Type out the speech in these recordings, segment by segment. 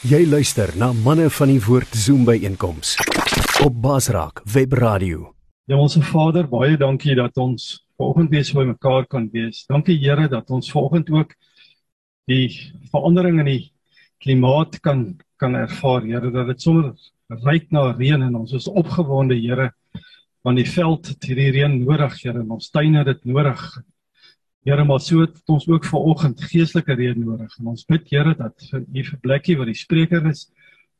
Jy luister na manne van die woord Zoom by einkoms op Basraak Web Radio. Ja ons Vader, baie dankie dat ons vanoggend weer by mekaar kan wees. Dankie Here dat ons vanoggend ook die verandering in die klimaat kan kan ervaar. Here dat dit sommer ryk na reën en ons is opgewonde Here want die veld het hierdie reën nodig Here en ons tuine het dit nodig. Here maar so het ons ook vanoggend geestelike reën nodig. En ons bid Here dat vir u vir Blikkie wat die spreker is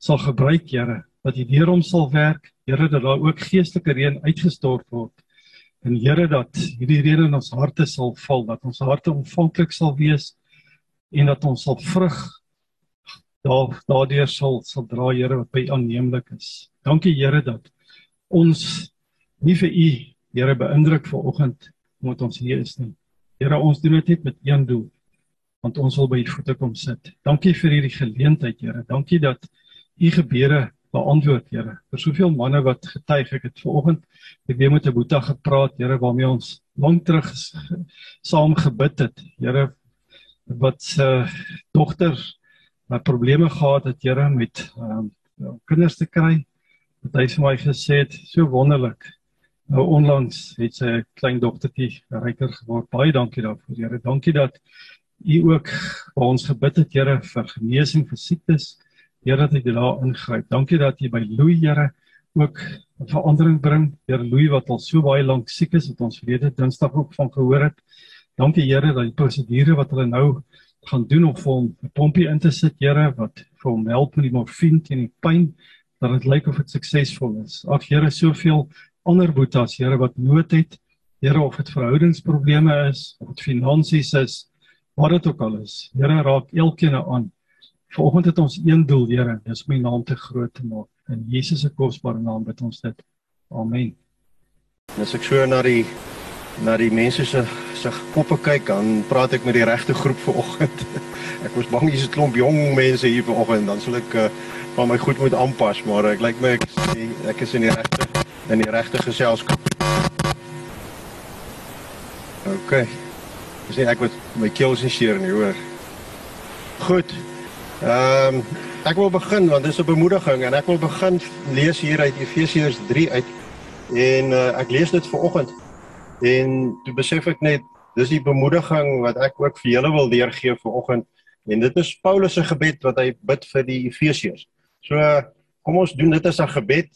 sal gebruik Here dat u deur hom sal werk. Here dat daar ook geestelike reën uitgestort word. En Here dat hierdie reën in ons harte sal val dat ons harte ontvanklik sal wees en dat ons sal vrug daar daardeur sal sal dra Here wat by aanneemlik is. Dankie Here dat ons nie vir u Here beïndruk vanoggend omdat ons hier is nie Here, ons doen dit net met een doel, want ons wil by u voete kom sit. Dankie vir hierdie geleentheid, Here. Dankie dat u gebede beantwoord, Here. Vir soveel manne wat getuig, ek het vanoggend ek weer met 'n boetie gepraat, Here, waarmee ons lank terug saam gebid het. Here, wat se uh, dogter wat probleme gehad het, Here, met um, kinders te kry. Wat hy vir my gesê het, so wonderlik. Nou onlangs het sy klein dogtertjie ryker geword. Baie dankie daarvoor, Here. Dankie dat U ook vir ons gebid het, Here, vir genesing vir siektes. Here dat U daar ingryp. Dankie dat U by Louis, Here, ook 'n verandering bring. Here Louis wat al so baie lank siek is, wat ons verlede Dinsdag ook van gehoor het. Dankie Here dat die prosedure wat hulle nou gaan doen om vir hom 'n pompie in te sit, Here, wat vir hom help met die morfine teen die pyn, dat dit lyk of dit suksesvol is. Ag Here, soveel ander boetas, Here wat nood het, Here of dit verhoudingsprobleme is, of dit finansies is, wat dit ook al is. Here raak elkeen aan. Vanoggend het ons een doel, Here, dis om U naam te groot te maak. In Jesus se kosbare naam bid ons dit. Amen. As ek so na die na die mense se se koppe kyk, dan praat ek met die regte groep vanoggend. ek was bang jy's 'n klomp jong mense hier vanoggend, dan sal ek uh, van my goed moet aanpas, maar ek lyk my ek, ek is in die regte in die regte geselskap. OK. Dis nie ek wat my keel se seer nie, hoor. Goed. Ehm um, ek wil begin want dis 'n bemoediging en ek wil begin lees hier uit Efesiërs 3 uit. En uh, ek lees dit vanoggend. En toe besef ek net dis die bemoediging wat ek ook vir julle wil deurgee vanoggend. En dit is Paulus se gebed wat hy bid vir die Efesiërs. So kom ons doen dit as 'n gebed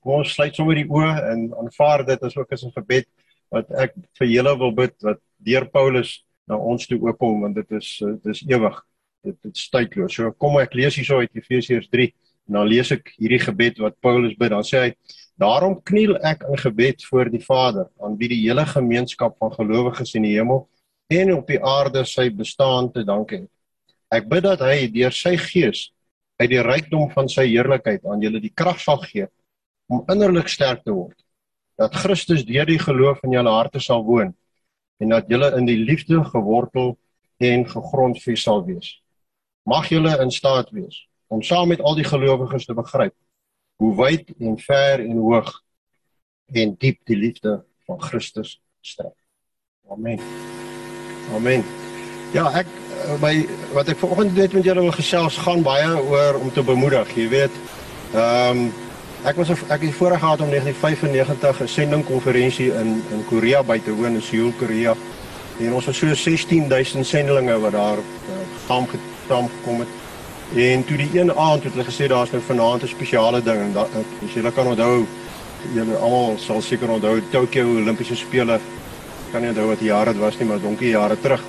kom ons sluit sommer die oë en aanvaar dit as ook as 'n gebed wat ek vir julle wil bid wat deur Paulus na ons toe oopkom want dit is dit is ewig dit dit stuitloos. So kom ek lees hierso uit Efesiërs 3 en dan lees ek hierdie gebed wat Paulus bid. Dan sê hy: "Daarom kniel ek in gebed voor die Vader, aan wie die hele gemeenskap van gelowiges in die hemel en op die aarde sy bestaan te dank het. Ek bid dat hy deur sy gees uit die rykdom van sy heerlikheid aan julle die krag sal gee om innerlik sterk te word. Dat Christus deur die geloof in julle harte sal woon en dat julle in die liefde gewortel en gegrondves sal wees. Mag julle in staat wees om saam met al die gelowiges te begryp hoe wyd en ver en hoog en diep die liefde van Christus strek. Amen. Amen. Ja, ek by wat ek vanoggend net met julle wil gesels gaan baie oor om te bemoedig, jy weet. Ehm um, Ek was ek het voorheen gehad om 1995 'n sendingkonferensie in in Korea by te woon in Seoul, Korea. En ons was so 16000 sendelinge wat daar uh, saam gekom gekom het. En toe die een aand het hulle gesê daar's nou vanaand 'n spesiale ding en dat as julle kan onthou, julle almal sal seker onthou Tokyo Olimpiese spele. Kan nie onthou wat jare dit was nie, maar donkie jare terug.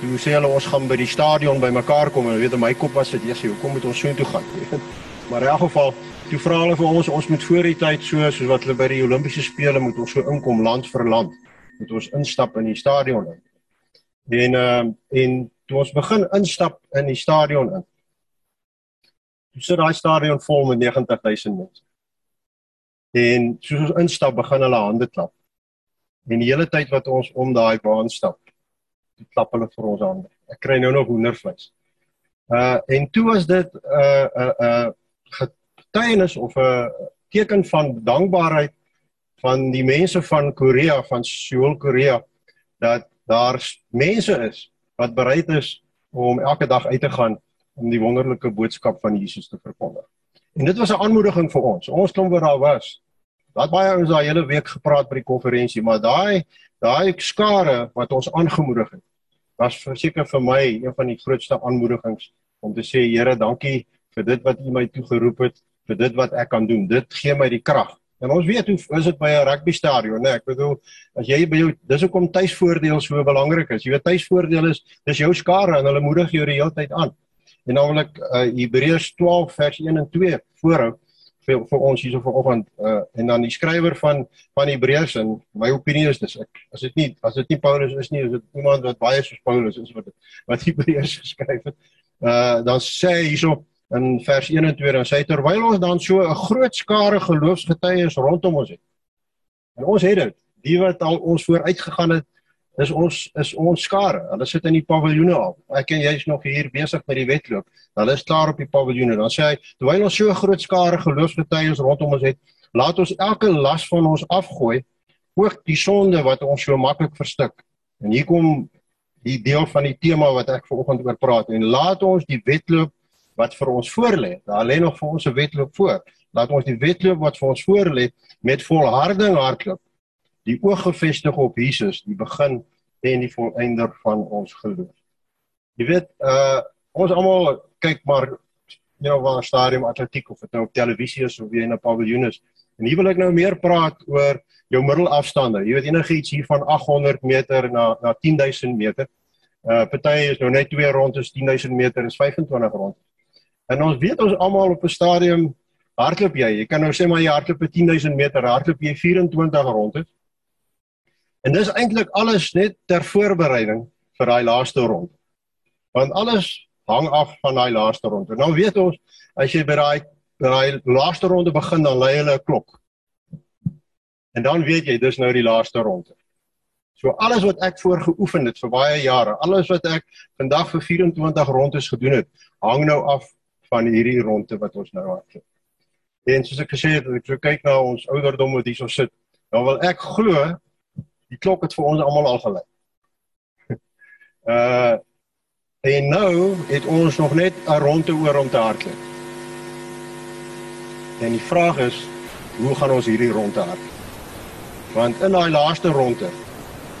Toe sê hulle ons gaan by die stadion bymekaar kom en weet in my kop was dit, "Jesus, hoekom moet ons so intoe gaan?" maar in elk geval Toe vra hulle vir ons ons moet voor die tyd so soos wat hulle by die Olimpiese spele moet ons so inkom land vir land. Moet ons instap in die stadion in. En uh, en toe ons begin instap in die stadion in. Toe sit daai stadion vol met 90000 mense. En soos ons instap begin hulle hande klap. En die hele tyd wat ons om daai baan stap, toe klap hulle vir ons hande. Ek kry nou nog hoendervleis. Uh en toe was dit 'n 'n 'n getuienis of 'n teken van dankbaarheid van die mense van Korea van Seoul Korea dat daar mense is wat bereid is om elke dag uit te gaan om die wonderlike boodskap van Jesus te verkondig. En dit was 'n aanmoediging vir ons. Ons klomp wat daar was. Wat baie ons daai hele week gepraat by die konferensie, maar daai daai skare wat ons aangemoedig het, was verseker vir my een van die grootste aanmoedigings om te sê Here, dankie vir dit wat U my toegeroep het, vir dit wat ek kan doen. Dit gee my die krag. En ons weet hoe is dit by 'n rugby stadion, né? Ek bedoel, as jy by jou dis hoekom tuisvoordeel so belangrik is. Jy weet tuisvoordeel is dis jou skare en hulle moedig jou die hele tyd aan. En ek uh, Hebreërs 12 vers 1 en 2 voorhou vir vir ons hierso vanoggend uh, en dan die skrywer van van Hebreërs en my opinie is dis ek as dit nie as dit nie Paulus is nie, is dit iemand wat baie soos Paulus is wat wat Hebreërs geskryf het. Uh dan sê hierso in vers 1 en 2 dan sê terwyl ons dan so 'n groot skare geloofsgetuies rondom ons het. En ons het dit. Die wat al ons vooruit gegaan het is ons is ons skare. Hulle sit in die paviljoene al. Ek en jy is nog hier besig met die wedloop. Hulle is klaar op die paviljoene. Dan sê hy terwyl ons so 'n groot skare geloofsgetuies rondom ons het, laat ons elke las van ons afgooi, ook die sonde wat ons so maklik verstik. En hier kom die deel van die tema wat ek vanoggend oor praat en laat ons die wedloop wat vir ons voorlê. Daar lê nog vir ons 'n wedloop voor. Laat ons die wedloop wat vir ons voorlê met volharding hardloop. Die oog gefestig op Jesus, die begin en die volëinder van ons geloof. Jy weet, uh ons almal kyk maar jy know waar stadium atletiek of dit nou op televisie is of wie in 'n paviljoen is. En hier wil ek nou meer praat oor jou middelafstande. Jy weet enigiets hier van 800 meter na na 10000 meter. Uh party is nou net twee rondes 10000 meter is 25 rondes. En ons weet ons almal op 'n stadium hardloop jy. Jy kan nou sê maar jy hardloop 'n 10000 meter, hardloop jy 24 rondes. En dis eintlik alles net ter voorbereiding vir daai laaste ronde. Want alles hang af van daai laaste ronde. Nou weet ons as jy by daai by daai laaste ronde begin dan lê hulle 'n klok. En dan weet jy dis nou die laaste ronde. So alles wat ek voorgeoefen het vir baie jare, alles wat ek vandag vir 24 rondes gedoen het, hang nou af van hierdie ronde wat ons nou hardloop. En soos ek gesê het, as ek so kyk na ons ouderdom wat hierso sit, dan wil ek glo die klok het vir ons almal al gelei. uh en nou het ons nog net 'n ronde oor om te hardloop. En die vraag is, hoe gaan ons hierdie ronde hardloop? Want in daai laaste ronde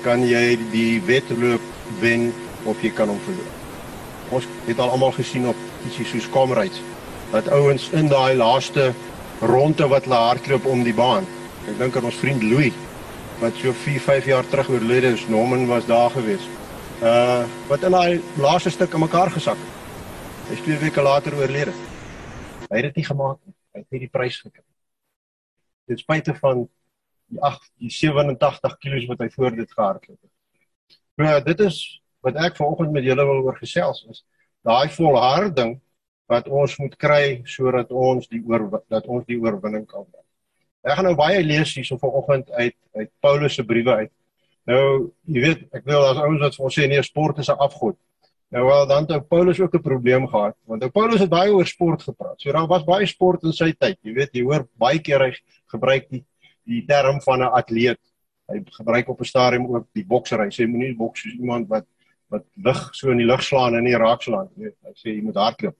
kan jy die wedloop wen of jy kan hom verloor. Ons het al almal gesien op ietsie soos Comrades dat ouens in daai laaste ronde wat hulle hardloop om die baan. Ek dink aan ons vriend Louis wat so 4, 5 jaar terug oorlede is. Norman was daar gewees. Uh wat in daai laaste stuk in mekaar gesak het. Hy twee weke later oorlede. Hy het dit nie gemaak nie. Hy het nie die prys gekry. Ten spyte van die 8 die 87 kg wat hy voor dit gehardloop het. Nou dit is wat ek vanoggend met julle wil oor gesels is daai volharding wat ons moet kry sodat ons die oor dat ons die oorwinning kan kry. Ek gaan nou baie lees hierso vanoggend uit uit Paulus se briewe uit. Nou, jy weet, ek wil as ouens wat vir ons sê nee, sport is 'n afgod. Nou wel, dan het Paulus ook 'n probleem gehad, want ou Paulus het baie oor sport gepraat. So daar was baie sport in sy tyd. Jy weet, jy hoor baie keer hy gebruik die die term van 'n atleet. Hy gebruik op 'n stadium ook die bokser. Hy sê moenie boks soos iemand wat wat lig so in die lug slaan en nie raak slaan nie. Hy sê jy moet hardloop.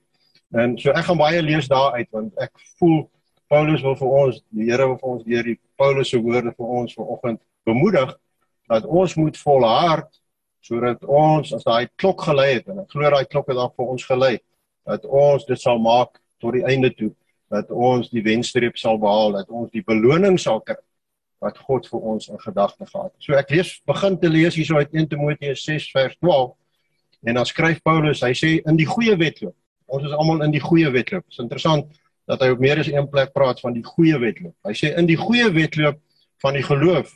En so ek gaan baie lees daar uit want ek voel Paulus wil vir ons, die Here wil vir ons deur die Paulus se woorde vir ons vanoggend bemoedig dat ons moet volhard sodat ons as daai klok gelei het en ek glo daai klok het dalk vir ons gelei dat ons dit sal maak tot die einde toe dat ons die wenstreep sal behaal dat ons die beloning sal kry wat God vir ons in gedagte gehad het. So ek lees begin te lees hierso uit 1 Timoteus 6 vers 12 en dan skryf Paulus, hy sê in die goeie wedloop. Ons is almal in die goeie wedloop. Dit is interessant dat hy op meer as een plek praat van die goeie wedloop. Hy sê in die goeie wedloop van die geloof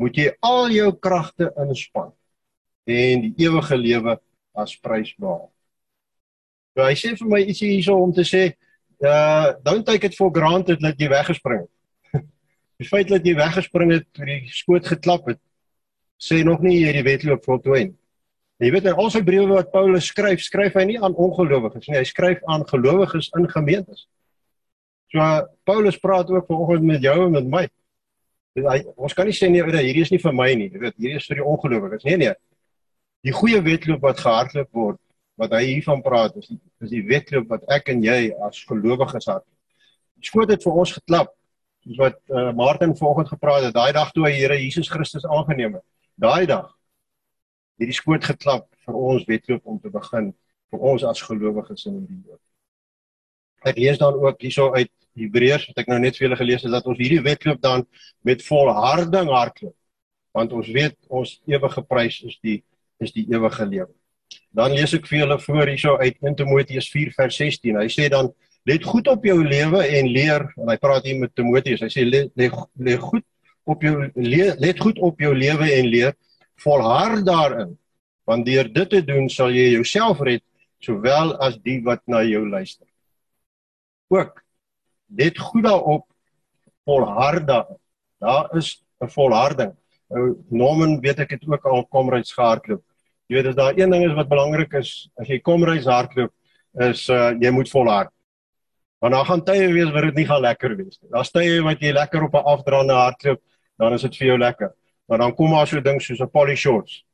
moet jy al jou kragte inspann en die ewige lewe as prys behaal. So hy sê vir my ietsie hierso om te sê, uh don't take it for granted dat jy weggespring het. Die feit dat jy weggespring het toe die skoot geklap het, sê nog nie jy die wedloop voltooi nie. Jy weet in al sy briewe wat Paulus skryf, skryf hy nie aan ongelowiges nie, hy skryf aan gelowiges in gemeentes. So Paulus praat ook vanoggend met jou en met my. Hy ons kan nie sê nee, hierdie is nie vir my nie, jy weet, hierdie is vir die ongelowiges. Nee nee. Die goeie wedloop wat gehardloop word, wat hy hiervan praat is die, is die wedloop wat ek en jy as gelowiges het. Die skoot het vir ons geklap. Soos wat uh, Martin vanoggend gepraat het, daai dag toe hy Here Jesus Christus aangeneem het. Daai dag het die skoot geklap vir ons wedloop om te begin vir ons as gelowiges in die dood. Ek lees dan ook hierso uit Hebreërs wat ek nou net vir julle gelees het dat ons hierdie wedloop dan met volharding hardloop. Want ons weet ons ewige prys is die is die ewige lewe. Dan lees ek vir julle voor hierso uit 1 Timoteus 4 vers 16. Hy sê dan let goed op jou lewe en leer en hy praat hier met Timoteus. Hy sê let, let, let goed op jou le, let goed op jou lewe en leer volhard daarin. Want deur dit te doen sal jy jouself red sowel as die wat na jou luister. Ook let goed daarop volhard daarin. Daar is 'n volharding. Nou Norman weet ek het ook al komryds gehardloop. Jy weet as daar een ding is wat belangrik is as jy kom reis hardloop is uh jy moet volhard. Want daar gaan tye wees waar dit nie gaan lekker wees nie. Daar's tye wat jy lekker op 'n afdraande hardloop, dan is dit vir jou lekker. Maar dan kom maar so 'n ding soos 'n poly shorts.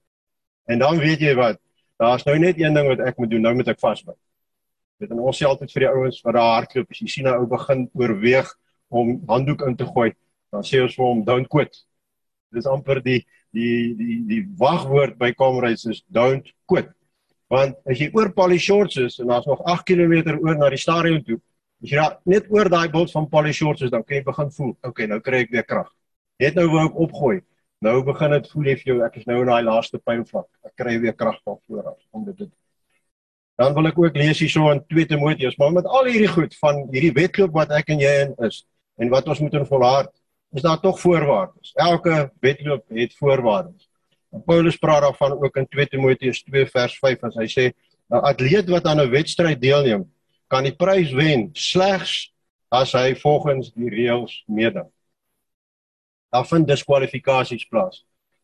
En dan weet jy wat, daar's nou net een ding wat ek moet doen, nou moet ek vasbyt. Weet en ons sê altyd vir die ouens wat daar hardloop, as jy sien 'n ou begin oorweeg om handdoek in te gooi, dan sê ons vir hom don't quit. Dis amper die die die die wagwoord by Comrades is don't quit. Want as jy oor Polly Shorts is en daar's nog 8 km oor na die stadion toe, as jy daar net oor daai bult van Polly Shorts is, dan kan jy begin voel, okay, nou kry ek weer krag. Net nou wou ek opgooi. Nou begin dit voelef jou ek is nou in daai laaste pynvlak. Ek kry weer krag van voor af om dit. Dan wil ek ook lees hierso in 2 Timoteus, maar met al hierdie goed van hierdie wedloop wat ek en jy in is en wat ons moet in volhard is daar tog voorwaardes. Elke wedloop het voorwaardes. En Paulus praat daarvan ook in 2 Timoteus 2 vers 5 as hy sê 'n atleet wat aan 'n wedstryd deelneem, kan die prys wen slegs as hy volgens die reëls meeding. Daar vind diskwalifikasies plaas.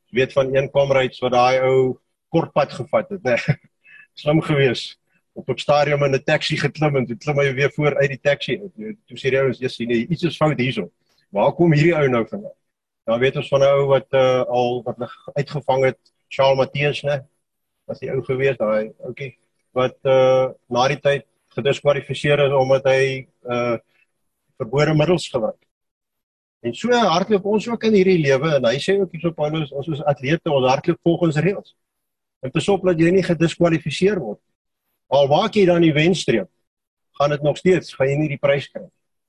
Jy weet van een komryds wat daai ou kortpad gevat het, né? Nee. Slim gewees op 'n stadium in 'n taxi geklim en toe klim hy weer voor uit die taxi uit. Toe sê ons, "Ja, sien jy, iets is fout hierso." Waar kom hierdie ou nou vandaan? Dan weet ons van 'n ou wat uh, al wat uitgevang het, Charles Matthies, né? Was die ou gewees daai ouetjie wat uh na die tyd gediskwalifiseer is omdat hy uh verbode middels gebruik. En so hardloop ons ook in hierdie lewe en hy sê ook hierso Paulus ons is atlete, ons hardloop volgens reëls. En pasop dat jy nie gediskwalifiseer word. Al waak jy dan die wenstreep, gaan dit nog steeds gaan jy nie die prys kry.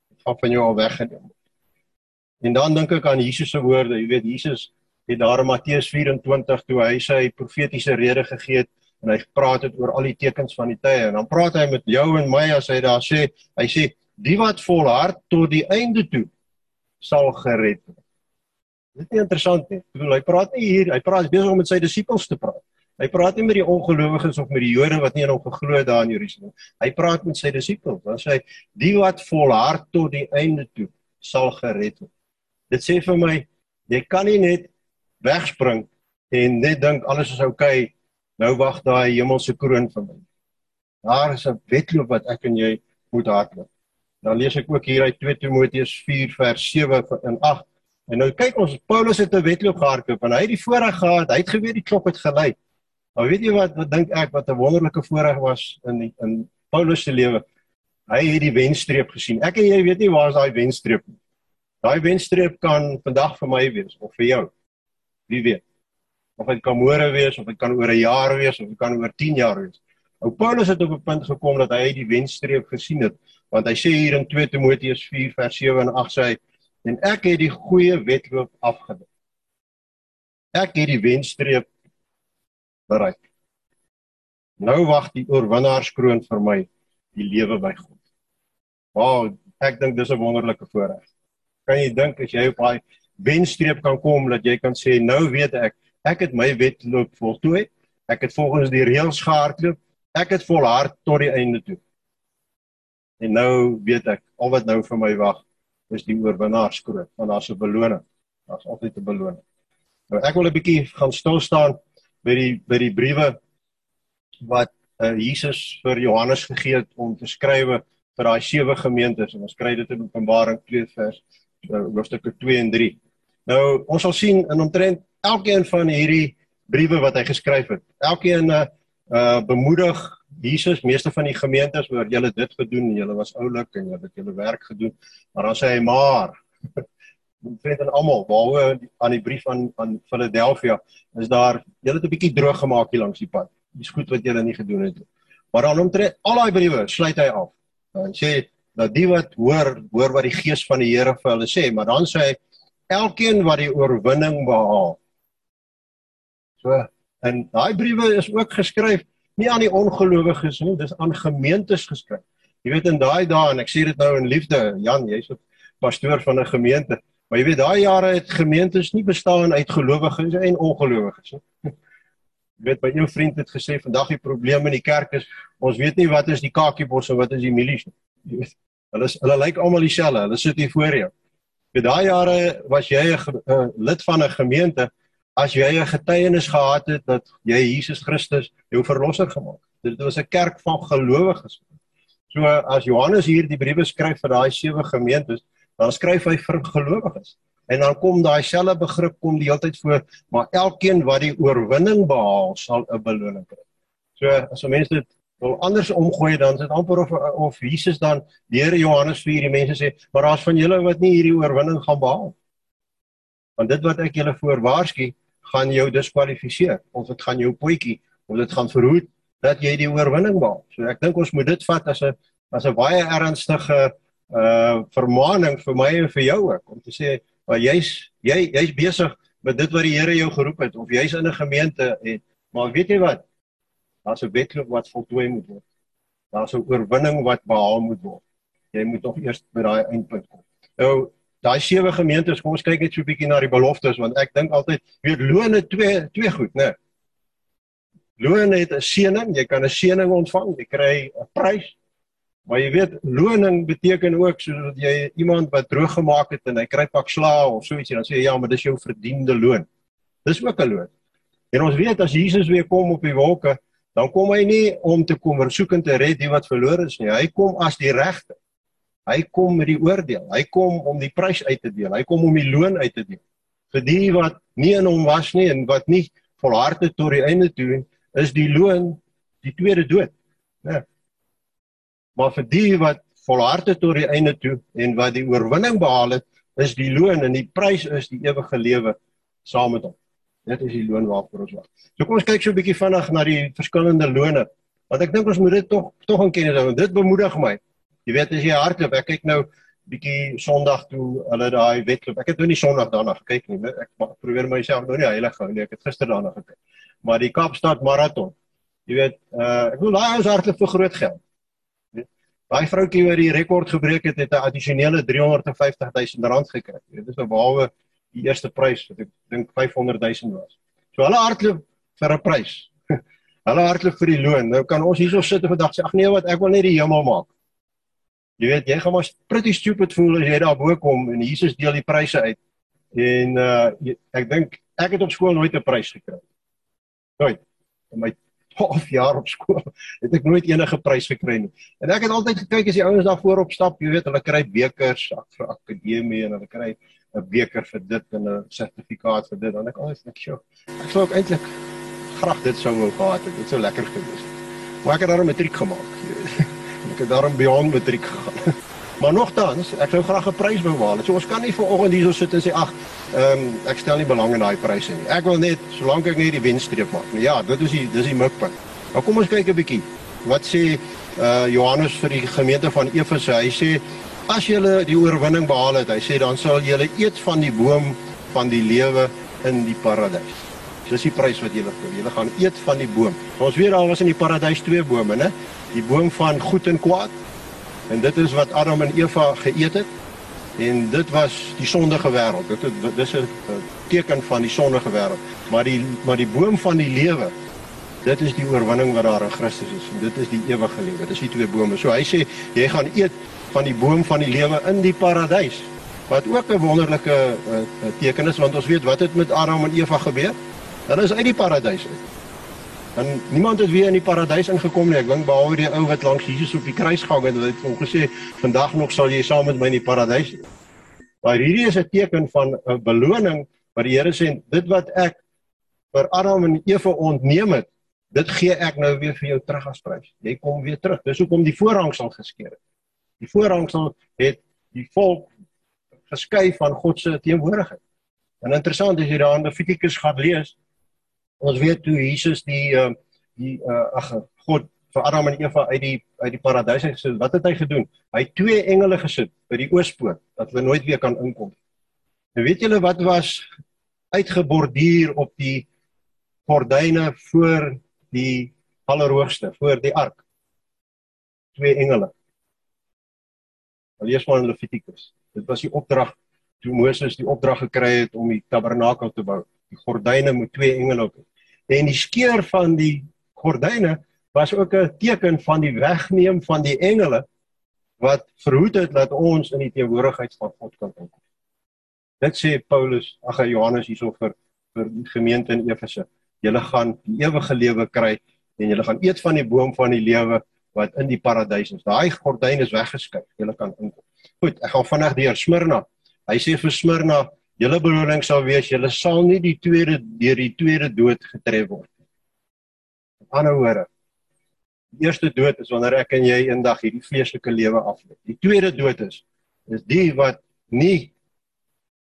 Dit gaan van jou al weggeneem. En dan dink ek aan Jesus se woorde. Jy weet Jesus het daar in Matteus 24 toe hy sy profetiese rede gegee het en hy gepraat het oor al die tekens van die tye en dan praat hy met jou en my as hy daar sê, hy sê die wat volhard tot die einde toe sal gered word. Dit is interessant nie. Ek bedoel hy praat nie hier, hy praat besig om met sy disippels te praat. Hy praat nie met die ongelowiges of met die Jode wat nie aan hom geglo het daar in Jerusalem. Hy praat met sy disippels. Dan sê hy die wat volhard tot die einde toe sal gered word. Dit sê vir my jy kan nie net wegspring en net dink alles is oukei. Okay, nou wag daai hemelse kroon vir my. Daar is 'n wedloop wat ek en jy moet hardloop. Dan lees ek ook hier uit 2 Timoteus 4 vers 7 en 8. En nou kyk ons Paulus het 'n wedloop gehardloop en hy het die voorreg gehad. Hy het geweet die klok het gelei. Maar weet jy wat wat dink ek wat 'n wonderlike voorreg was in die, in Paulus se lewe? Hy het die wenstreep gesien. Ek en jy weet nie waar is daai wenstreep nie. Daai wenstreep kan vandag vir my wees of vir jou. Wie weet. Of dit kan môre wees of dit kan oor 'n jaar wees of dit kan oor 10 jaar wees. Ou Paulus het op 'n punt gekom dat hy die wenstreep gesien het, want hy sê hier in 2 Timoteus 4 vers 7 en 8 sê hy en ek het die goeie wedloop afgedoen. Ek het die wenstreep bereik. Nou wag die oorwinnaarskroon vir my, die lewe by God. Wow, ek dink dis 'n wonderlike voorreg kan jy dink as jy op daai wenstreep kan kom dat jy kan sê nou weet ek ek het my wedloop voltooi. Ek het volgens die reëls gehardloop. Ek het volhard tot die einde toe. En nou weet ek al wat nou vir my wag is die oorwinnaarskroon want daar's 'n beloning. Daar's altyd 'n beloning. Nou ek wil 'n bietjie gaan stil staan by die by die briewe wat uh, Jesus vir Johannes gegee het om te skrywe vir daai sewe gemeentes. En ons kry dit in Openbaring 2 vers Nou, hoofstukke 2 en 3. Nou ons sal sien in omtrent elkeen van hierdie briewe wat hy geskryf het. Elkeen uh, uh bemoedig Jesus, meeste van die gemeentes waar julle dit gedoen, julle was oulik en julle het julle werk gedoen, maar dan sê hy maar vriend en almal, behalwe aan die brief aan aan Philadelphia, is daar julle het 'n bietjie droog gemaak hier langs die pad. Dis goed wat julle nie gedoen het nie. Maar dan omtrent al daai briewe sluit hy af. En sê dat die wat hoor, hoor wat die gees van die Here vir hulle sê, maar dan sê hy elkeen wat die oorwinning behaal. So, en daai briewe is ook geskryf nie aan die ongelowiges nie, dis aan gemeentes geskryf. Jy weet in daai dae en ek sê dit nou in liefde, Jan, jy's 'n pastoor van 'n gemeente. Maar jy weet daai jare het gemeentes nie bestaan uit gelowiges en ongelowiges nie. Jy weet by jou vriend het gesê vandag die probleem in die kerk is ons weet nie wat is die kakiebos en wat is die milies nie. Jy weet hulle is, hulle lyk almal dieselfde. Hulle sit hier voor jou. By daai jare was jy 'n lid van 'n gemeente as jy 'n getuienis gehad het dat jy Jesus Christus jou verlosser gemaak het. Dit was 'n kerk van gelowiges. So as Johannes hier die briewe skryf vir daai sewe gemeentes, dan skryf hy vir gelowiges. En dan kom daai selfde begrip kom die hele tyd voor, maar elkeen wat die oorwinning behaal, sal 'n beloning kry. So as mense dit wil anders omgooi dan dit amper of of Jesus dan deur Johannes vir hierdie mense sê, maar daar's van julle wat nie hierdie oorwinning gaan behaal. Want dit wat ek julle voorwaarsku, gaan jou diskwalifiseer of dit gaan jou potjie of dit gaan verhoed dat jy die oorwinning behaal. So ek dink ons moet dit vat as 'n as 'n baie ernstige uh vermaaning vir my en vir jou ook om te sê maar jy's jy jy's besig met dit wat die Here jou geroep het of jy's in 'n gemeente en maar weet jy wat daar's 'n wedloop wat voltooi moet word. Daar's 'n oorwinning wat behaal moet word. Jy moet tog eers by daai eindpunt kom. Nou daai sewe gemeentes, kom ons kyk net so 'n bietjie na die beloftes want ek dink altyd weet loon het twee twee goed, né? Loon het 'n seëning, jy kan 'n seëning ontvang, jy kry 'n prys. Maar jy weet, loning beteken ook sodat jy iemand wat droog gemaak het en hy kry pak slaag of so ietsie dan sê jy ja, maar dis jou verdiende loon. Dis ook 'n loon. En ons weet as Jesus weer kom op die wolke, dan kom hy nie om te kom versoek en te red die wat verlore is nie. Hy kom as die regter. Hy kom met die oordeel. Hy kom om die prys uit te deel. Hy kom om die loon uit te deel. Vir die wat nie in hom was nie en wat nie volhardheid tot die einde toe is die loon die tweede dood. Ja. Maar vir die wat volhardheid tot die einde toe en wat die oorwinning behaal het, is die loon en die prys is die ewige lewe saam met hom. Dit is die loon waarvoor ons wag. So kom ons kyk so 'n bietjie vinnig na die verskillende lone. Want ek dink ons moet dit tog tog in kennis hou. Dit bemoedig my. Jy weet as jy hardloop, ek kyk nou bietjie Sondag toe hulle daai wedloop. Ek het nou nie Sondag daarna gekyk nie. Ek probeer myself nou nie heilig hou nie. Ek het gister daarna gekyk. Maar die Kaapstad maraton. Jy weet, uh ek wil daai ons hardloop vir groot geld. Daai vroutjie wat die rekord gebreek het, het 'n addisionele 350 000 rand gekry. Dit is nou behalwe die eerste prys wat ek dink 500 000 was. So hulle hardloop vir 'n prys. hulle hardloop vir die loon. Nou kan ons hierso sit en vandag sê ag nee wat ek wil net die hemel maak. Jy weet, jy gaan maar pretty stupid voel as jy daar bo kom en Jesus deel die pryse uit. En uh ek dink ek het op skool nooit 'n prys gekry. Nooit. In my 12 jaar op skool het ek nooit enige prys gekry nie. En ek het altyd gekyk as die ouens daar voorop stap, jy weet, hulle kry bekers vir akademie en hulle kry 'n beker vir dit en 'n sertifikaat vir dit. Dan ek altyd net so. Ek sou ook eintlik graag dit sou wou gehad het. Dit sou lekker gewees het. Maar ek het daar 'n matriek gemaak. Ek het daarom beyond matriek gegaan. maar nogtans, ek sou graag 'n prys wou haal. So ons kan nie vanoggend hierso sit en sê ag, ehm um, ek stel nie belang in daai pryse nie. Ek wil net solank ek net die wenstreep maak. Nou ja, dit is die dis die mikpunt. Maar kom ons kyk 'n bietjie. Wat sê uh Johannes vir die gemeente van Efese? Hy sê as julle die oorwinning behaal het, hy sê dan sal julle eet van die boom van die lewe in die paradys. Dis die prys wat julle kry. Julle gaan eet van die boom. Ons weet al was in die paradys twee bome, né? die boom van goed en kwaad. En dit is wat Adam en Eva geëet het. En dit was die sondige wêreld. Dit is dis 'n teken van die sondige wêreld. Maar die maar die boom van die lewe, dit is die oorwinning wat daar in Christus is. En dit is die ewige lewe. Dit is die twee bome. So hy sê jy gaan eet van die boom van die lewe in die paradys. Wat ook 'n wonderlike uh, teken is want ons weet wat het met Adam en Eva gebeur? Hulle is uit die paradys uit. En niemand het weer in die paradys ingekom nie. Ek dink behalwe die ou wat langs Jesus op die kruis gehang het, het hom gesê, "Vandag nog sal jy saam met my in die paradys." Maar hierdie is 'n teken van 'n beloning wat die Here sê, "Dit wat ek vir Adam en Eva ontneem het, Dit gee ek nou weer vir jou terug as prys. Jy kom weer terug. Dis hoekom die voorhangsel geskeur het. Die voorhangsel het die volk geskei van God se teenwoordigheid. En interessant as jy daar in Levitikus gaan lees, ons weet toe Jesus die uh, die uh, ag God vir Adam en Eva uit die uit die paradys het gesit. Wat het hy gedoen? Hy het twee engele gesit by die oospoort dat hulle nooit weer kan inkom. En weet julle wat was uitgeborduur op die gordyne voor die allerhoogste, voor die ark? Twee engele. Lees maar in Levitikus. Dit was die opdrag toe Moses die opdrag gekry het om die tabernakel te bou. Die gordyne moet twee engele op. En die skeur van die gordyne was ook 'n teken van die wegneem van die engele wat verhoed het dat ons in die teenwoordigheid van God kan kom. Dit sê Paulus, ag Johannes hierso vir vir die gemeente in Efese. Julle gaan die ewige lewe kry en julle gaan eet van die boom van die lewe wat in die paradys is. Daai gordyn is weggeskei. Julle kan inkom. Goed, ek gaan vinnig deur Smyrna. Hy sê vir Smyrna, julle beloning sal wees julle sal nie die tweede deur die tweede dood getref word nie. In ander woorde, Die eerste dood is wanneer ek en jy eendag hierdie vleeslike lewe aflê. Die tweede dood is is die wat nie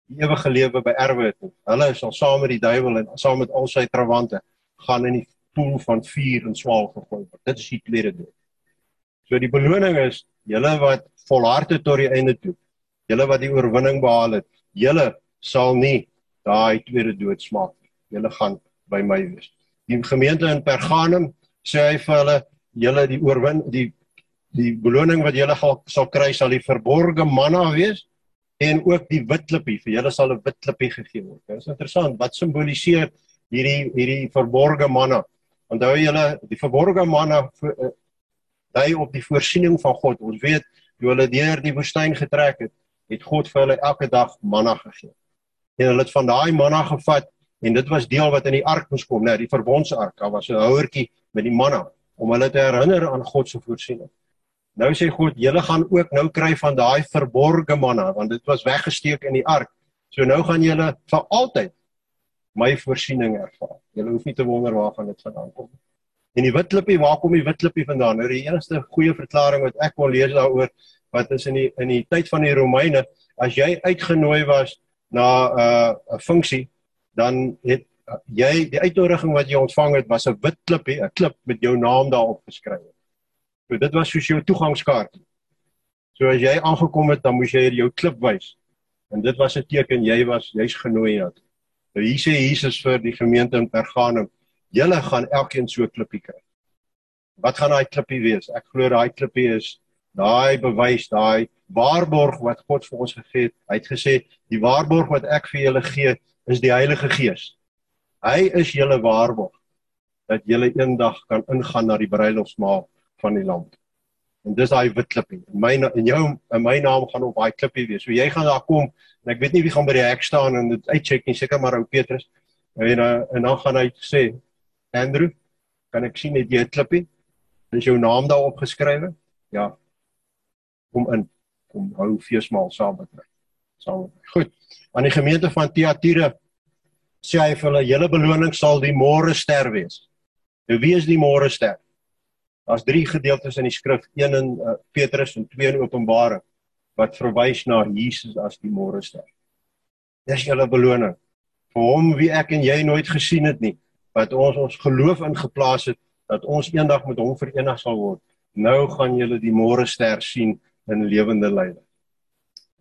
die ewige lewe beerwe het nie. Hulle sal saam met die duiwel en saam met al sy trawante gaan in die poel van vuur en swaal gegooi word. Dit is die tweede dood. So die beloning is julle wat volhardheid tot die einde toe. Julle wat die oorwinning behaal het, julle sal nie daai tweede dood smaak nie. Julle gaan by my wees. Die gemeente in Pergamum sê hy vir hulle julle die oorwin die die beloning wat julle sal kry sal die verborgde manna wees en ook die wit klippie vir julle sal 'n wit klippie gegee word. Dit is interessant wat simboliseer hierdie hierdie verborgde manna. Onthou julle die verborgde manna eh, dui op die voorsiening van God. Ons weet toe hulle deur die woestyn getrek het, het God vir hulle elke dag manna gegee. En hulle het van daai manna gevat en dit was deel wat in die ark moes kom, né, die verbondsark. Daar was 'n houertjie met die manna om hulle te herinner aan God se voorsiening. Nou sê God, julle gaan ook nou kry van daai verborgde manna want dit was weggesteek in die ark. So nou gaan julle vir altyd my voorsiening ervaar. Julle hoef nie te wonder waar gaan dit vandaan kom nie. En die wit klippie, waar kom die wit klippie vandaan? Nou die enigste goeie verklaring wat ek kon lees daaroor wat is in die in die tyd van die Romeine, as jy uitgenooi was na 'n uh, 'n funksie, dan het jy die uitnodiging wat jy ontvang het was 'n wit klippie, 'n klip met jou naam daarop geskryf. So dit was soos jou toegangskaart. So as jy aangekom het, dan moes jy jou klip wys. En dit was 'n teken jy was jy's genooi het. Nou hier sê Jesus vir die gemeente in Pergamum, julle gaan elkeen so 'n klippie kry. Wat gaan daai klippie wees? Ek glo daai klippie is daai bewys, daai waarborg wat God vir ons gegee het. Hy het gesê, die waarborg wat ek vir julle gee, is die Heilige Gees. Hy is julle waarborg dat julle eendag kan ingaan na die bruilofsmaal van die lam. En dis daai wit klippie. In my en jou in my naam gaan op daai klippie wees. So jy gaan daar kom en ek weet nie wie gaan by die hek staan en dit uitcheck nie, seker maar ou Petrus. En uh, en dan gaan hy sê, Andrew, kan ek sien net jy 'n klippie? Is jou naam daar opgeskrywe? Ja. Kom in. Kom hou feesmaal saam met my. Saam. Goed. Aan die gemeente van Thyatira sê hy vir hulle hele beloning sal die môre ster wees. Nou wie is die môre ster? Daar's drie gedeeltes in die skrif, een in uh, Petrus en twee in Openbaring wat verwys na Jesus as die môre ster. Dis julle beloning vir hom wie ek en jy nooit gesien het nie, wat ons ons geloof in geplaas het dat ons eendag met hom verenig sal word. Nou gaan julle die môre ster sien in lewende lyne.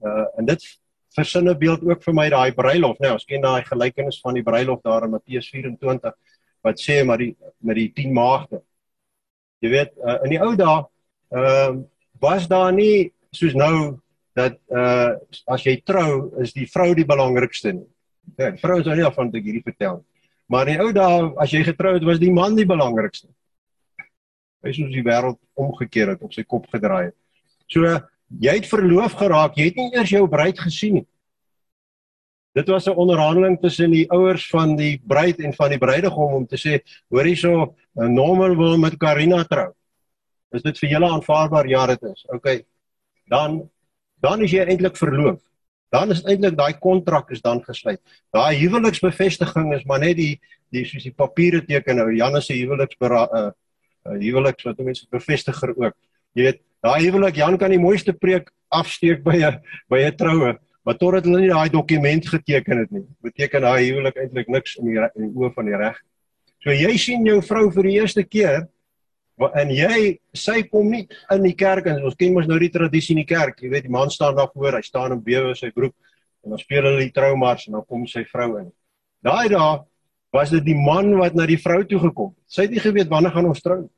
Uh en dit versinne beeld ook vir my daai bruilof, né? Nou, ons ken daai gelykenis van die bruilof daar in Matteus 24 wat sê maar die met die 10 maagde. Jy weet, uh, in die ou dae ehm uh, was daar nie soos nou dat uh as jy trou is die vrou die belangrikste nie. Ja, die vrou is nou nie af van te hierdie vertel. Maar in die ou dae as jy getrou het was die man die belangrikste. Hy is soos die wêreld omgekeer het op sy kop gedraai het. So jy het verloof geraak, jy het nie eers jou bruid gesien nie. Dit was 'n onderhandeling tussen die ouers van die bruid en van die bruidegom om te sê, hoor hierso, eh, Norman wil met Karina trou. Is dit vir julle aanvaarbaar? Ja, dit is. OK. Dan dan is jy eintlik verloof. dan is eintlik daai kontrak is dan gesluit. Daai huweliksbevestiging is maar net die die soos die papiere teken nou Janus se huweliks uh, uh huweliks wat mense bevestiger ook. Jy weet, daai huwelik Jan kan die mooiste preek afsteek by 'n by 'n troue, maar totdat hulle nie daai dokument geteken het nie, beteken daai huwelik eintlik niks in die in die oë van die reg. So jy sien jou vrou vir die eerste keer en jy sy kom nie in die kerk en ons ken mos nou die tradisie in die kerk, jy weet die man staan daar voor, hy staan in bewe sy broek en dan speel hulle die troumars en dan kom sy vrou in. Daai dae was dit die man wat na die vrou toe gekom het. Sy het nie geweet wanneer gaan ons trou nie.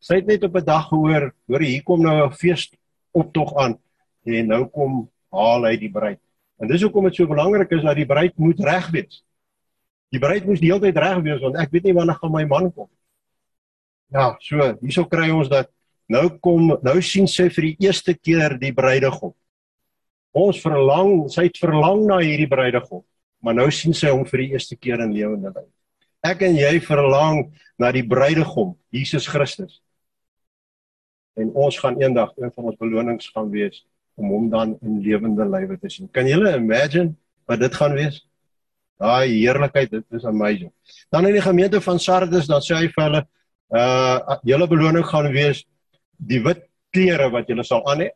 Sy het net op 'n dag gehoor, hoor hier kom nou 'n fees optog aan en nou kom haal hy die bruid. En dis hoekom dit so belangrik is dat die bruid moet reg wees. Die bruid moet die hele tyd reg wees want ek weet nie wanneer gaan my man kom. Ja, so, hierso kry ons dat nou kom nou sien sy vir die eerste keer die bruidegom. Ons verlang, sy het verlang na hierdie bruidegom, maar nou sien sy hom vir die eerste keer in lewende lyf. Ek en jy verlang na die bruidegom, Jesus Christus en ons gaan eendag een van ons belonings gaan wees om hom dan in lewende lywe te sien. Kan julle imagine wat dit gaan wees? Daai heerlikheid, dit is amazing. Dan in die gemeente van Sardes dan sê hy vir hulle, uh julle beloning gaan wees die wit klere wat julle sal aan hê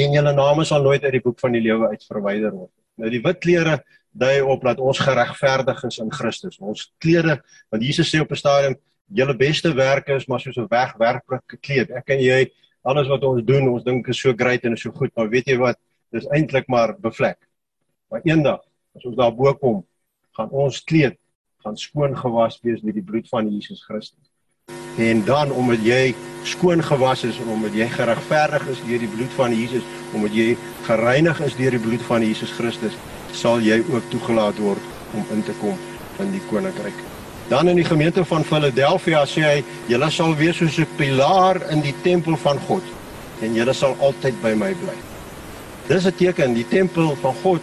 en julle name sal nooit uit die boek van die lewe uit verwyder word. Nou die wit klere dui op dat ons geregverdig is in Christus. Ons klere, want Jesus sê op 'n stadium julle beste werke is maar soos 'n wegwerplik gekleed. Ek en jy, alles wat ons doen, ons dink is so great en is so goed, maar weet jy wat? Dis eintlik maar bevlek. Maar eendag, as ons daar bo kom, gaan ons kleed gaan skoon gewas wees met die bloed van Jesus Christus. En dan omdat jy skoon gewas is en omdat jy geregverdig is deur die bloed van Jesus, omdat jy gereinig is deur die bloed van Jesus Christus, sal jy ook toegelaat word om in te kom in die koninkryk. Dan in die gemeente van Philadelphia sê hy, julle sal wees soos 'n pilaar in die tempel van God en julle sal altyd by my bly. Dis 'n teken, die tempel van God,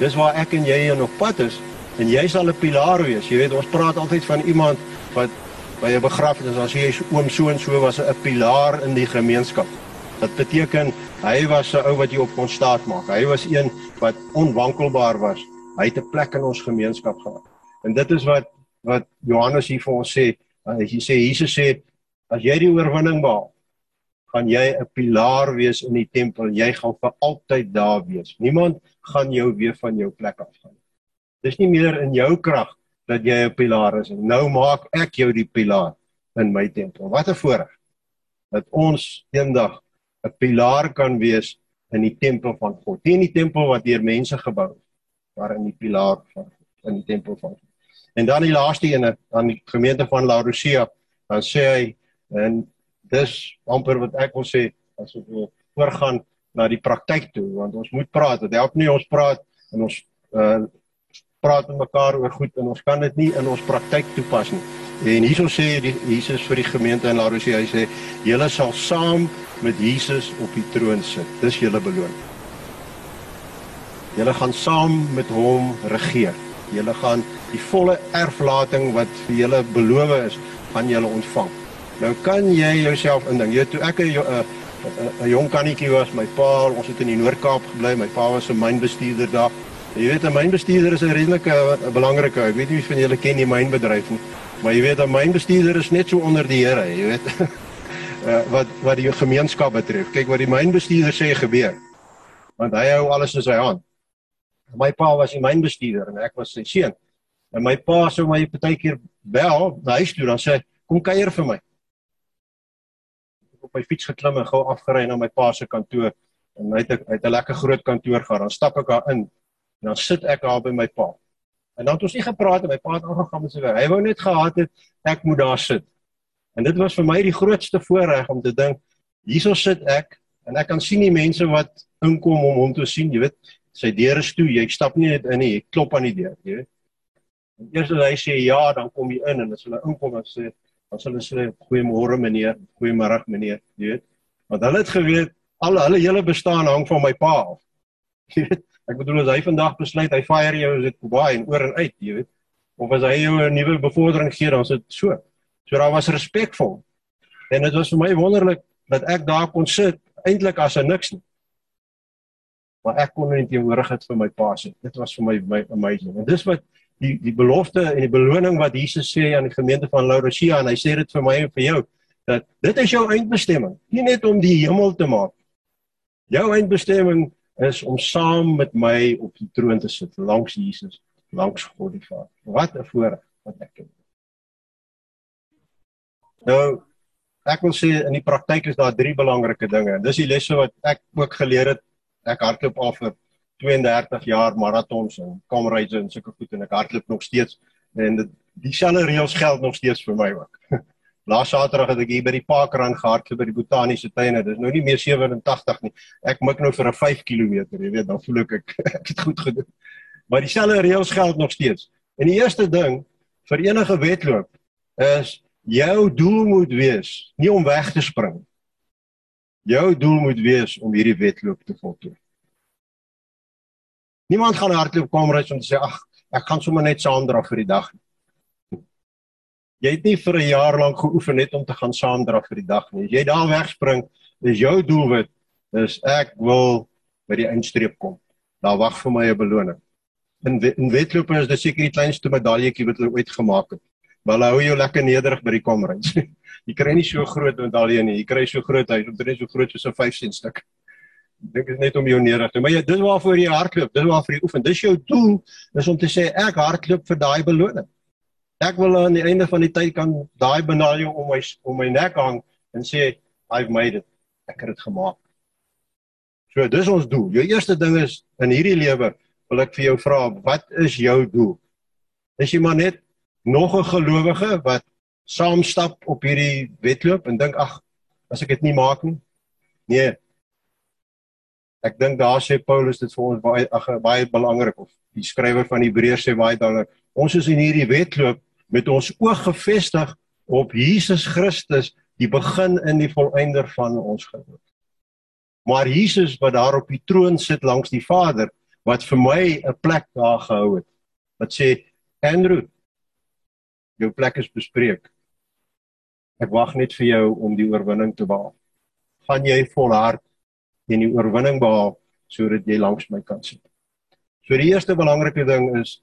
dis waar ek en jy in op pad is en jy sal 'n pilaar wees. Jy weet, ons praat altyd van iemand wat by 'n begrafnis, as jy oom so en so was 'n pilaar in die gemeenskap. Dit beteken hy was 'n ou wat jy op kon staat maak. Hy was een wat onwankelbaar was. Hy het 'n plek in ons gemeenskap gehad. En dit is wat wat Johannes hier vir ons sê. Hy sê Jesus sê as jy die oorwinning behaal, gaan jy 'n pilaar wees in die tempel. Jy gaan vir altyd daar wees. Niemand gaan jou weer van jou plek afgaan. Dis nie meer in jou krag dat jy 'n pilaar is. Nou maak ek jou die pilaar in my tempel. Wat 'n voorreg dat ons eendag 'n pilaar kan wees in die tempel van God. Nie in die tempel wat deur mense gebou is, maar in die pilaar van in die tempel van God. En dan die laaste ene aan die gemeente van Laodicea, dan sê hy en dis amper wat ek wil sê as ons wil voorgaan na die praktyk toe want ons moet praat. Dit help nie ons praat en ons uh praat met mekaar oor goed en ons kan dit nie in ons praktyk toepas nie. En hierso sê die Jesus vir die gemeente in Laodicea, hy sê julle sal saam met Jesus op die troon sit. Dis julle beloning. Julle gaan saam met hom regeer. Julle gaan die volle erflating wat vir julle beloof is, gaan julle ontvang. Nou kan jy jouself indink. Jy toe ek 'n 'n jong kannetjie was, my pa, ons het in die Noord-Kaap gebly. My pa was 'n mynbestuurder daar. Jy weet 'n mynbestuurder is 'n redelike 'n belangrike. Ek weet nie wie van julle ken die mynbedryf nie, maar jy weet 'n mynbestuurder is net so onder die Here, jy weet. uh, wat wat die gemeenskap betref. Kyk wat die mynbestuurder sê gebeur. Want hy hou alles in sy hand. My pa was die mynbestuurder en ek was sy seun. En my pa sou my partykeer bel na huis toe dan sê kom kuier vir my. Ek op my fiets geklim en gou afgery na my pa se kantoor en hy het hy het 'n lekker groot kantoor gehad. Dan stap ek daar in en dan sit ek daar by my pa. En dan het ons nie gepraat en my pa het aangegaan met sy werk. Hy wou net gehad het ek moet daar sit. En dit was vir my die grootste voorreg om te dink hierso sit ek en ek kan sien die mense wat inkom om hom te sien, jy weet, sy deur is toe, jy stap nie net in nie, jy klop aan die deur, jy weet. Eers as hy sê ja, dan kom jy in en as hulle inkom dan sê dan sê hulle sê goeiemôre meneer, goeiemôre meneer, jy weet. Want hulle het geweet al hulle hele bestaan hang van my pa af. Jy weet, ek bedoel as hy vandag besluit hy fire jou is dit baie en oor en uit, jy weet. Of as hy jou 'n nuwe bevordering gee, dan is dit so. So daar was respekvol. En dit was vir my wonderlik dat ek daar kon sit eintlik as 'n niks nie maar ek kon in teenwoordigheid van my pa sit. Dit was vir my, my amazing. En dis wat die die belofte en die beloning wat Jesus sê aan die gemeente van Laodicea en hy sê dit vir my en vir jou dat dit is jou eindbestemming. Nie net om die hemel te maak. Jou eindbestemming is om saam met my op die troon te sit langs Jesus, langs God die Vader. Wat 'n voorreg wat ek het. Nou ek wil sê in die praktyk is daar drie belangrike dinge. Dis die lesse wat ek ook geleer het. Ek hardloop al vir 32 jaar maratons en kamryse en sulke goed en ek hardloop nog steeds en dit dieselfde reëls geld nog steeds vir my ook. Laas Saterdag het ek hier by die Parkrand gehardloop by die botaniese tuine. Dis nou nie meer 87 nie. Ek mik nou vir 'n 5 km, jy weet, dan voel ek ek, het goed gedoen. Maar dieselfde reëls geld nog steeds. En die eerste ding vir enige wedloop is jou doel moet wees nie om weg te spring. Jou doel moet wees om hierdie wedloop te voltooi. Niemand gaan hardloop kom ry om te sê ag, ek gaan sommer net saamdra vir die dag nie jy het nie vir 'n jaar lank geoefen net om te gaan saamdra vir die dag nie. As jy daar wegspring, is jou doelwit is ek wil by die eindstreep kom. Daar wag vir my 'n beloning. In in wedloop is dit seker die kleinste medaljetjie wat hulle ooit gemaak het. Maar hulle hou jou lekker nederig by die komrys. jy kry nie so groot medalje nie. Jy kry so groot hy, omtrent so groot soos 'n 5 sent stuk. Dink is net om jou nederig te. Maar jy dis waarvoor jy hardloop. Dis waarvoor jy oefen. Dis jou doel is om te sê ek hardloop vir daai beloning. Ek wil aan die einde van die tyd kan daai benadering om my om my nek hang en sê I've made it. Ek het dit gemaak. So dis ons doel. Jou eerste ding is in hierdie lewe wil ek vir jou vra, wat is jou doel? Is jy maar net nog 'n gelowige wat saam stap op hierdie wedloop en dink ag, as ek dit nie maak nie? Nee. Ek dink daar sê Paulus dit vir ons baie ag baie belangrik of die skrywer van Hebreërs sê baie belangrik. Ons is in hierdie wedloop met ons oog gefestig op Jesus Christus, die begin en die volëinder van ons geloof. Maar Jesus wat daar op die troon sit langs die Vader, wat vir my 'n plek daar gehou het. Wat sê Andrew, jou plek is bespreek. Ek wag net vir jou om die oorwinning te behaal. Gaan jy volhard en die oorwinning behaal sodat jy langs my kan sit. So die eerste belangrike ding is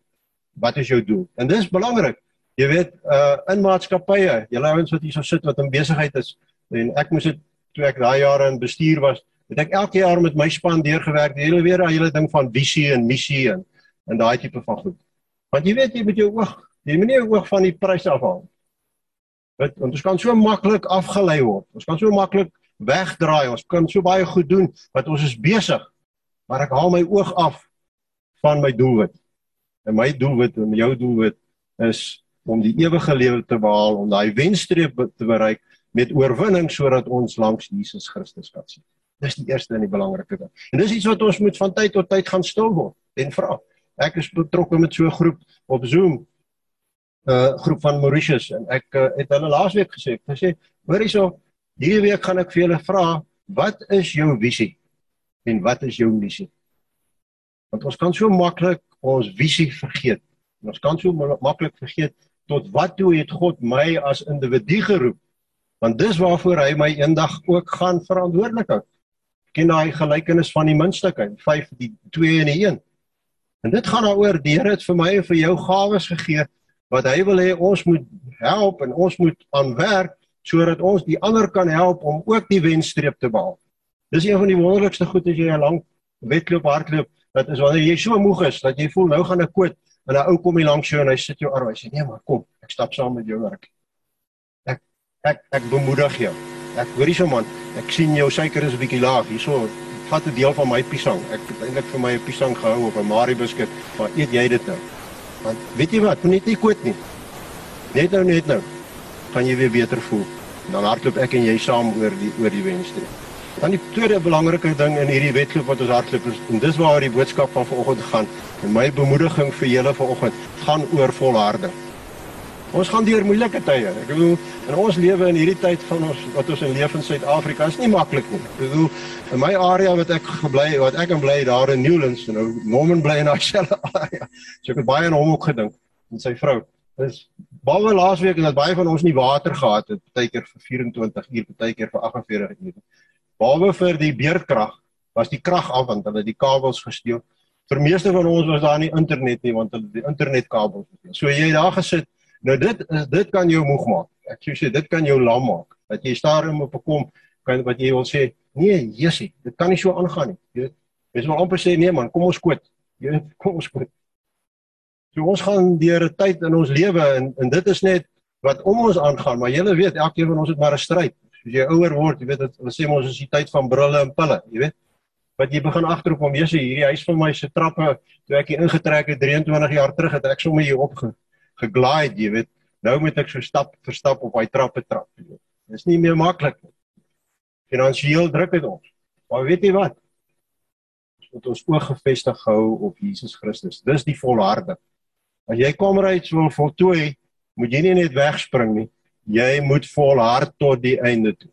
wat is jou doel? En dis belangrik Jy weet, uh in maatskappye, julle ouens wat hier so sit wat in besigheid is en ek moes dit toe ek daai jare in bestuur was, het ek elke jaar met my span deurgewerk, die hele weer daai hele ding van visie en missie en en daai tipe van goed. Want jy weet jy met jou oog, jy moet nie jou oog van die prys afhaal. Weet, want ons kan so maklik afgelei word. Ons kan so maklik wegdraai. Ons kan so baie goed doen wat ons is besig. Maar ek haal my oog af van my doelwit. En my doelwit en jou doelwit is om die ewige lewe te behaal, om daai wenstreep te bereik met oorwinning sodat ons langs Jesus Christus kan sit. Dis die eerste en die belangrike ding. En dis iets wat ons moet van tyd tot tyd gaan stil word en vra. Ek is betrokke met so 'n groep op Zoom uh, groep van Mauritius en ek uh, het hulle laasweek gesê, ek sê, hoor hierso, hierdie week gaan ek vir julle vra, wat is jou visie en wat is jou missie? Want ons kan so maklik ons visie vergeet. Ons kan so maklik vergeet tot wat toe het God my as individu geroep? Want dis waarvoor hy my eendag ook gaan verantwoordelik hou. Ken daai gelykenis van die muntstukkie, 5 die 2 en die 1. En dit gaan daaroor die Here het vir my en vir jou gawes gegee wat hy wil hê ons moet help en ons moet aanwerk sodat ons die ander kan help om ook die wenstreep te behaal. Dis een van die wonderlikste goed as jy 'n lang wedloop hardloop, dat is wanneer jy so moeg is dat jy voel nou gaan ek koot En 'n ou kom hier langs jou en hy sit jou arm. Hy sê: "Nee, maar kom, ek stap saam met jou werk." Ek ek ek bemoedig jou. Ek hoor hierso man, ek sien jou suiker is 'n bietjie laag. Hierso vat 'n deel van my piesang. Ek het eintlik vir my piesang gehou of 'n Mariebiskuit, maar eet jy dit nou? Want weet jy wat, moenie net koot nie. Net nou net nou gaan jy weer beter voel. Dan hardloop ek en jy saam oor die oor die wenstreep. Dan die tweede belangrike ding in hierdie wedloop wat ons hardloop is en dis waar die boodskap van vanoggend gaan. En my bemoediging vir julle vanoggend gaan oor volharding. Ons gaan deur moeilike tye. Ek bedoel, in ons lewe in hierdie tyd van ons wat ons in leef in Suid-Afrika is nie maklik nie. Ek bedoel, in my area wat ek gebly wat ek en bly daar in Newlands nou Norman bly in selfe area. So ek het baie aan hom ook gedink en sy vrou. Dis baie laasweek en dat baie van ons nie water gehad het, partykeer vir 24 uur, partykeer vir 48 uur behalwe vir die beerdkrag was die krag af want hulle die kabels gesteel. Vir meeste van ons was daar nie internet nie want hulle die internetkabels gesteel. So jy daar gesit. Nou dit is dit kan jou moeg maak. Ek sê dit kan jou lam maak. Dat jy stadium op kom kan wat jy wil sê, nee, Jessie, dit kan nie so aangaan nie. Jy weet, jy wil amper sê nee man, kom ons skoot. Jy weet, kom ons skoot. So ons gaan deur 'n tyd in ons lewe en en dit is net wat om ons aangaan, maar julle weet elkeen van ons het maar 'n stryd. As jy ouer word, jy weet dit hulle sê ons is die tyd van brille en pille, jy weet. Wat jy begin agterop om sê hierdie huis van my se trappe toe ek hier ingetrek het 23 jaar terug het ek sommer hier op geglide, jy weet. Nou moet ek so stap vir stap op daai trappe trap, jy weet. Dis nie meer maklik nie. Finansieel druk dit ons. Maar weet jy wat? Ons moet ons oog gefestig hou op Jesus Christus. Dis die volharding. As jy komryds wil voltooi, moet jy nie net wegspring nie. Jy moet volhard tot die einde toe.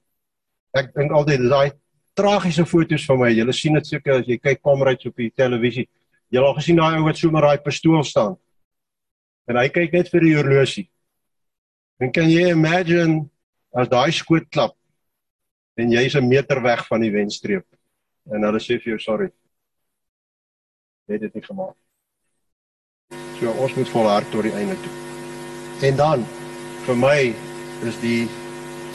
Ek dink altyd dis daai tragiese foto's van my. Julle sien dit seker as jy kyk komryds op die televisie. Jy al gesien daai ou wat so met daai pistool staan. En hy kyk net vir die horlosie. En kan jy imagine as daai skoot klap en jy's 'n meter weg van die wenstreep en hulle sê vir jou sorry. Jy het dit nie gemaak. So ons moet volhard tot die einde toe. En dan vir my is die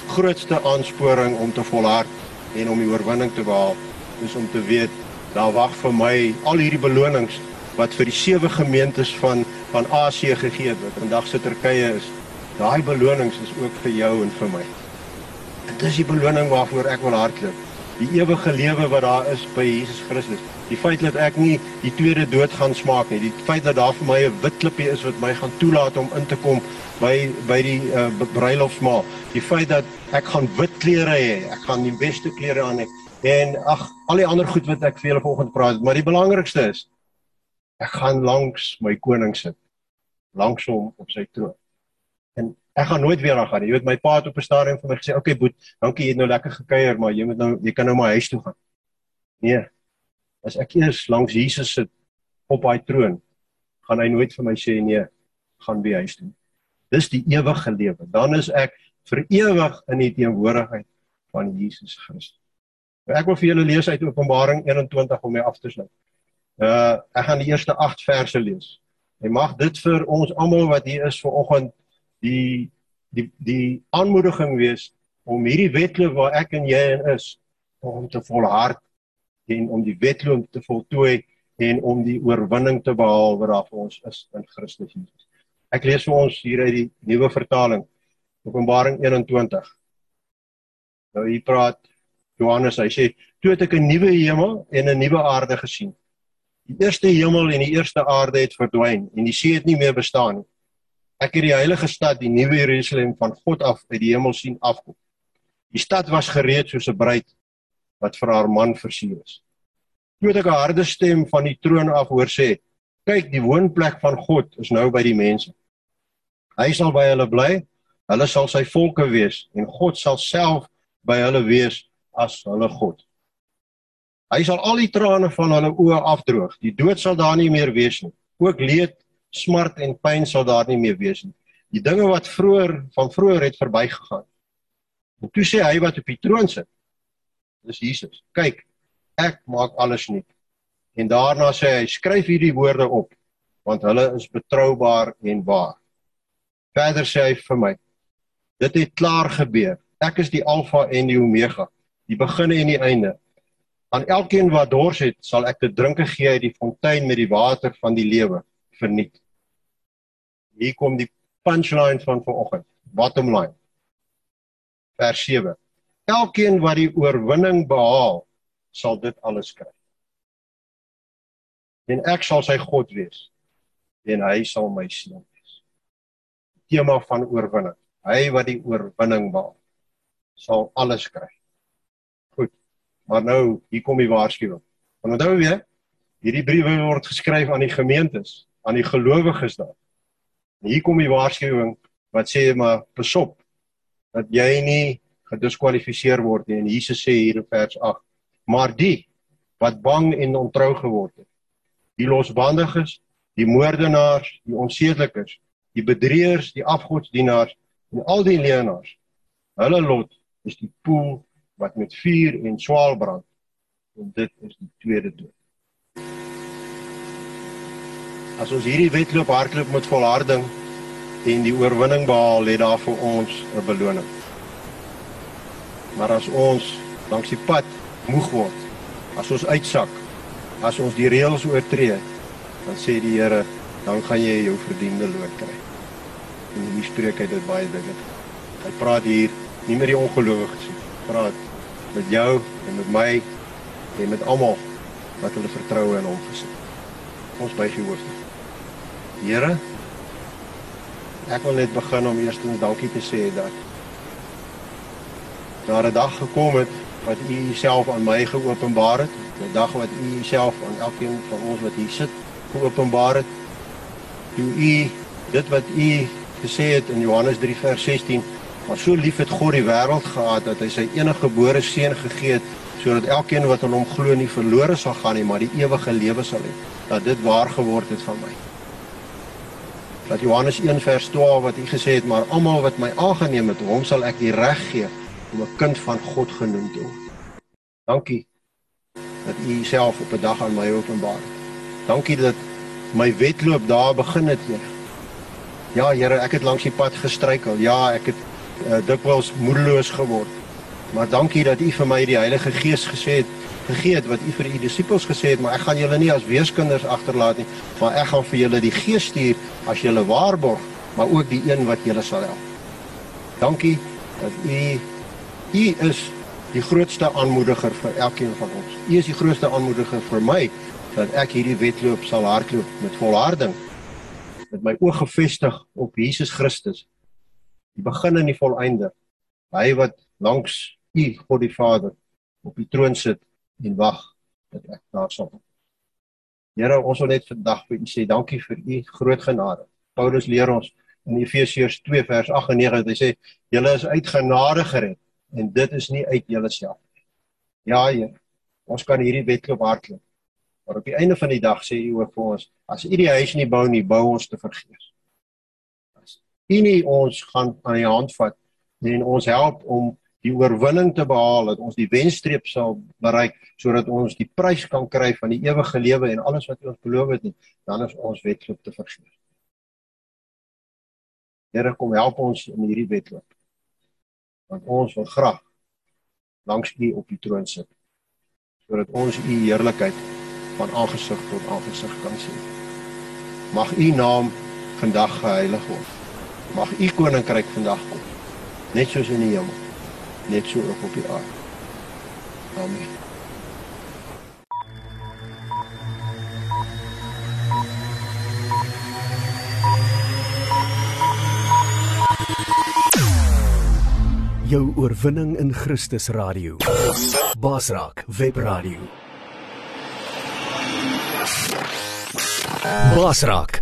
grootste aansporing om te volhard en om die oorwinning te behaal is om te weet daar wag vir my al hierdie belonings wat vir die sewe gemeentes van van Asië gegee word. Vandag se Turkye is daai belonings is ook vir jou en vir my. Dit is die beloning waarvoor ek wil hardloop. Die ewige lewe wat daar is by Jesus Christus die feit dat ek nie die tweede dood gaan smaak nie, die feit dat daar vir my 'n wit klippie is wat my gaan toelaat om in te kom by by die uh, bruilofsmaal, die feit dat ek gaan wit klere hê, ek gaan die beste klere aan hê en ag al die ander goed wat ek vir julle vanoggend praat, maar die belangrikste is ek gaan langs my koning sit, langs hom op sy troon. En ek gaan nooit weer daar gaan nie. Jy weet my pa het op 'n stadium vir my gesê, "Oké okay, boet, dankie jy het nou lekker gekuier, maar jy moet nou jy kan nou maar huis toe gaan." Nee, as ek eers langs Jesus sit op daai troon, gaan hy nooit vir my sê nee, gaan by huis toe. Dis die ewige lewe. Dan is ek vir ewig in die teenwoordigheid van Jesus Christus. Ek wil vir julle lees uit Openbaring 21 om my af te sluit. Uh ek gaan die eerste 8 verse lees. En mag dit vir ons almal wat hier is vanoggend die die die aanmoediging wees om hierdie wedloop waar ek en jy in is om te volhard en om die wedloop te voltooi en om die oorwinning te behaal wat daar vir ons is in Christus Jesus. Ek lees vir ons hier uit die nuwe vertaling Openbaring 21. Nou hier praat Johannes, hy sê toe het ek 'n nuwe hemel en 'n nuwe aarde gesien. Die eerste hemel en die eerste aarde het verdwyn en die see het nie meer bestaan nie. Ek het die heilige stad, die nuwe Jerusalem van God af uit die hemel sien afkom. Die stad was gereed soos 'n bruid wat vir haar man versier is. Toe het ek 'n harde stem van die troon af hoor sê: "Kyk, die woonplek van God is nou by die mense. Hy sal by hulle bly. Hulle sal sy volke wees en God sal self by hulle wees as hulle God. Hy sal al die trane van hulle oë afdroog. Die dood sal daar nie meer wees nie. Ook leed, smart en pyn sal daar nie meer wees nie. Die dinge wat vroeër van vroeër het verbygegaan. En toe sê hy wat op die troon sit: dis Jesus. Kyk, ek maak alles nuut. En daarna sê hy, skryf hierdie woorde op want hulle is betroubaar en waar. Verder sê hy vir my, dit het klaar gebeur. Ek is die Alfa en die Omega, die begin en die einde. Aan elkeen wat dors het, sal ek te drinke gee uit die fontein met die water van die lewe verniet. Hier kom die punchline van vanoggend. Bottom line. Vers 7. Elkeen wat die oorwinning behaal, sal dit alles kry. En ek sal sy God wees en hy sal my seun wees. Tema van oorwinning. Hy wat die oorwinning behaal, sal alles kry. Maar nou, hier kom die waarskuwing. Want onthou jy, hierdie briewe word geskryf aan die gemeentes, aan die gelowiges daar. En hier kom die waarskuwing wat sê maar pasop dat jy nie gediskwalifiseer word nie. En Jesus sê hier in vers 8: "Maar die wat bang en ontrou geword het, die losbandiges, die moordenaars, die onsedelikes, die bedrieërs, die afgodsdienaars en al die leenaars, hulle lot is die poel wat met vuur en swaal brand En dit is die tweede dood. As ons hierdie wedloop hardloop met volharding en die oorwinning behaal, lê daar vir ons 'n beloning. Maar as ons langs die pad moeg word, as ons uitsak, as ons die reëls oortree, dan sê die Here, dan gaan jy jou verdiende loon kry. En hier spreek hy dit baie duidelik. Hy praat hier nie met die ongelowiges nie. Praat met jou en met my en met almal wat hulle vertroue in hom gesit. Ons buig die hoofde. Here, ek wil net begin om eerstens dankie te sê dat daar 'n dag gekom het wat U self aan my geopenbaar het, 'n dag wat U self aan elkeen van ons wat hier sit geopenbaar het. Toe U dit wat U gesê het in Johannes 3 vers 16, maar so lief het God die wêreld gehad dat hy sy enige gebore seun gegee het sodat elkeen wat aan hom glo nie verlore sal gaan nie, maar die ewige lewe sal hê. Dat dit waar geword het van my dat Johannes 1 vers 12 wat hy gesê het maar almal wat my aangeneem het hom sal ek die reg gee om 'n kind van God genoem te word. Dankie dat u self op 'n dag aan my openbaar. Dankie dat my wedloop daar begin het, Here. Ja, Here, ek het langs die pad gestruikel. Ja, ek het uh, dikwels moedeloos geword. Maar dankie dat u vir my die Heilige Gees gesê het gegee het wat u vir u disippels gesê het, maar ek gaan julle nie as weeskinders agterlaat nie, maar ek gaan vir julle die Gees stuur as julle waarborg, maar ook die een wat julle sal help. Dankie dat u u is die grootste aanmoediger vir elkeen van ons. U is die grootste aanmoediger vir my dat ek hierdie wedloop sal hardloop met volharding met my oë gefestig op Jesus Christus. Die begin en die volëinde. Hy wat langs u God die Vader op die troon sit en wag dat ek daar sal kom. Here, ons wil net vandag vir u sê dankie vir u groot genade. Paulus leer ons in Efesiërs 2 vers 8 en 9 dat hy sê julle is uit genade gered en dit is nie uit julleself nie. Ja, Heer. Ons kan hierdie wedloop hardloop. Maar op die einde van die dag sê u ook vir ons, as u die huis nie bou nie, bou ons te vergeefs. As u nie ons gaan aan die hand vat en ons help om die oorwinning te behaal dat ons die wenstreep sal bereik sodat ons die prys kan kry van die ewige lewe en alles wat U ons beloof het dan is ons wedloop te vergeef. Here kom help ons in hierdie wedloop. Want ons wil graag langs U op die troon sit sodat ons U heerlikheid van aangesig tot aangesig kan sien. Mag U naam vandag geheilig word. Mag U koninkryk vandag kom net soos in die hemel net so ook op die aarde. Amen. Jou oorwinning in Christus radio. Basraak webradio. Basraak,